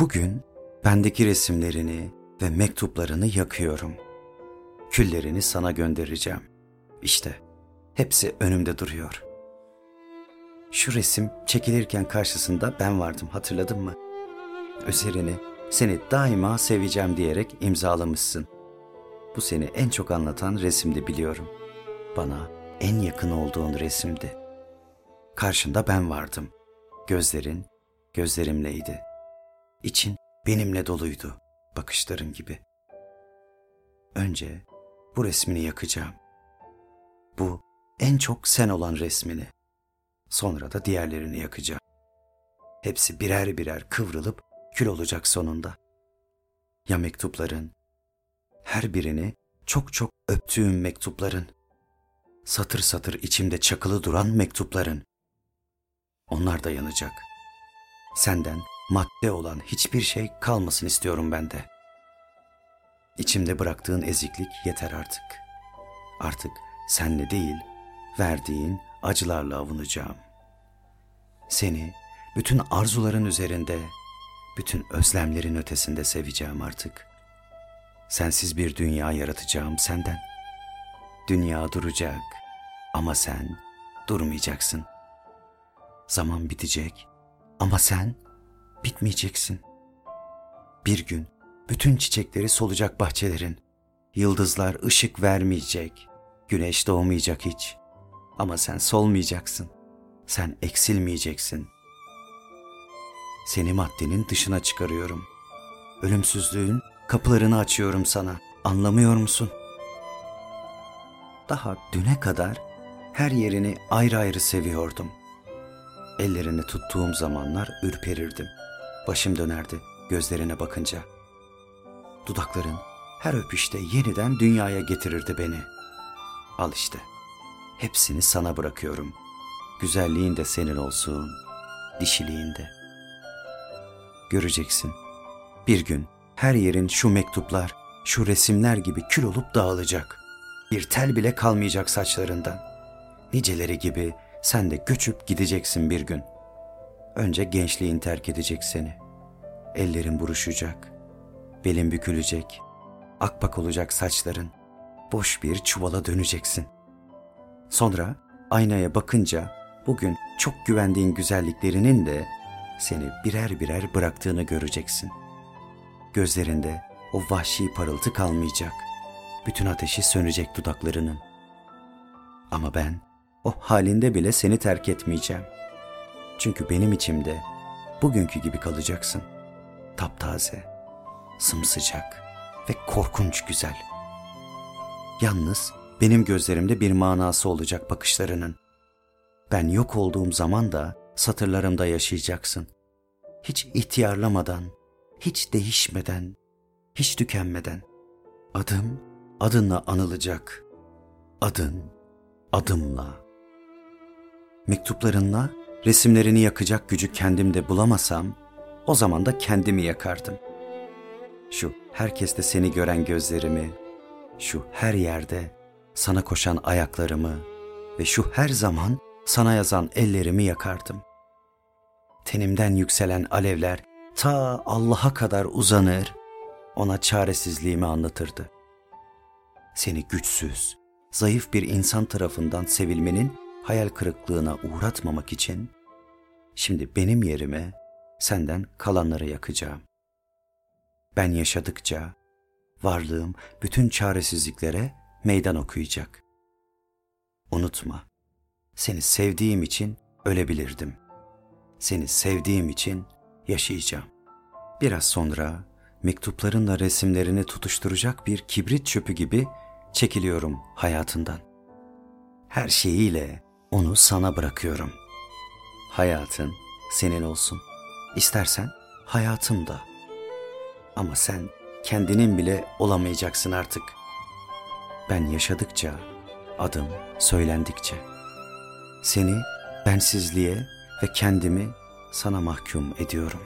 Bugün bendeki resimlerini ve mektuplarını yakıyorum. Küllerini sana göndereceğim. İşte hepsi önümde duruyor. Şu resim çekilirken karşısında ben vardım hatırladın mı? Üzerini seni daima seveceğim diyerek imzalamışsın. Bu seni en çok anlatan resimdi biliyorum. Bana en yakın olduğun resimdi. Karşında ben vardım. Gözlerin gözlerimleydi. İçin benimle doluydu, bakışların gibi. Önce bu resmini yakacağım. Bu en çok sen olan resmini. Sonra da diğerlerini yakacağım. Hepsi birer birer kıvrılıp kül olacak sonunda. Ya mektupların, her birini çok çok öptüğüm mektupların, satır satır içimde çakılı duran mektupların. Onlar da yanacak. Senden madde olan hiçbir şey kalmasın istiyorum ben de. İçimde bıraktığın eziklik yeter artık. Artık senle değil, verdiğin acılarla avunacağım. Seni bütün arzuların üzerinde, bütün özlemlerin ötesinde seveceğim artık. Sensiz bir dünya yaratacağım senden. Dünya duracak ama sen durmayacaksın. Zaman bitecek ama sen bitmeyeceksin. Bir gün bütün çiçekleri solacak bahçelerin. Yıldızlar ışık vermeyecek. Güneş doğmayacak hiç. Ama sen solmayacaksın. Sen eksilmeyeceksin. Seni maddenin dışına çıkarıyorum. Ölümsüzlüğün kapılarını açıyorum sana. Anlamıyor musun? Daha düne kadar her yerini ayrı ayrı seviyordum. Ellerini tuttuğum zamanlar ürperirdim. Başım dönerdi gözlerine bakınca. Dudakların her öpüşte yeniden dünyaya getirirdi beni. Al işte. Hepsini sana bırakıyorum. Güzelliğin de senin olsun, dişiliğin de. Göreceksin. Bir gün her yerin şu mektuplar, şu resimler gibi kül olup dağılacak. Bir tel bile kalmayacak saçlarından. Niceleri gibi sen de göçüp gideceksin bir gün. Önce gençliğin terk edecek seni. Ellerin buruşacak. Belin bükülecek. Akbak olacak saçların. Boş bir çuvala döneceksin. Sonra aynaya bakınca bugün çok güvendiğin güzelliklerinin de seni birer birer bıraktığını göreceksin. Gözlerinde o vahşi parıltı kalmayacak. Bütün ateşi sönecek dudaklarının. Ama ben o halinde bile seni terk etmeyeceğim. Çünkü benim içimde bugünkü gibi kalacaksın. Taptaze, sımsıcak ve korkunç güzel. Yalnız benim gözlerimde bir manası olacak bakışlarının. Ben yok olduğum zaman da satırlarımda yaşayacaksın. Hiç ihtiyarlamadan, hiç değişmeden, hiç tükenmeden. Adım adınla anılacak. Adın adımla. Mektuplarınla resimlerini yakacak gücü kendimde bulamasam o zaman da kendimi yakardım. Şu herkeste seni gören gözlerimi, şu her yerde sana koşan ayaklarımı ve şu her zaman sana yazan ellerimi yakardım. Tenimden yükselen alevler ta Allah'a kadar uzanır, ona çaresizliğimi anlatırdı. Seni güçsüz, zayıf bir insan tarafından sevilmenin hayal kırıklığına uğratmamak için şimdi benim yerime senden kalanları yakacağım. Ben yaşadıkça varlığım bütün çaresizliklere meydan okuyacak. Unutma, seni sevdiğim için ölebilirdim. Seni sevdiğim için yaşayacağım. Biraz sonra mektuplarınla resimlerini tutuşturacak bir kibrit çöpü gibi çekiliyorum hayatından. Her şeyiyle onu sana bırakıyorum. Hayatın senin olsun. İstersen hayatım da. Ama sen kendinin bile olamayacaksın artık. Ben yaşadıkça, adım söylendikçe. Seni bensizliğe ve kendimi sana mahkum ediyorum.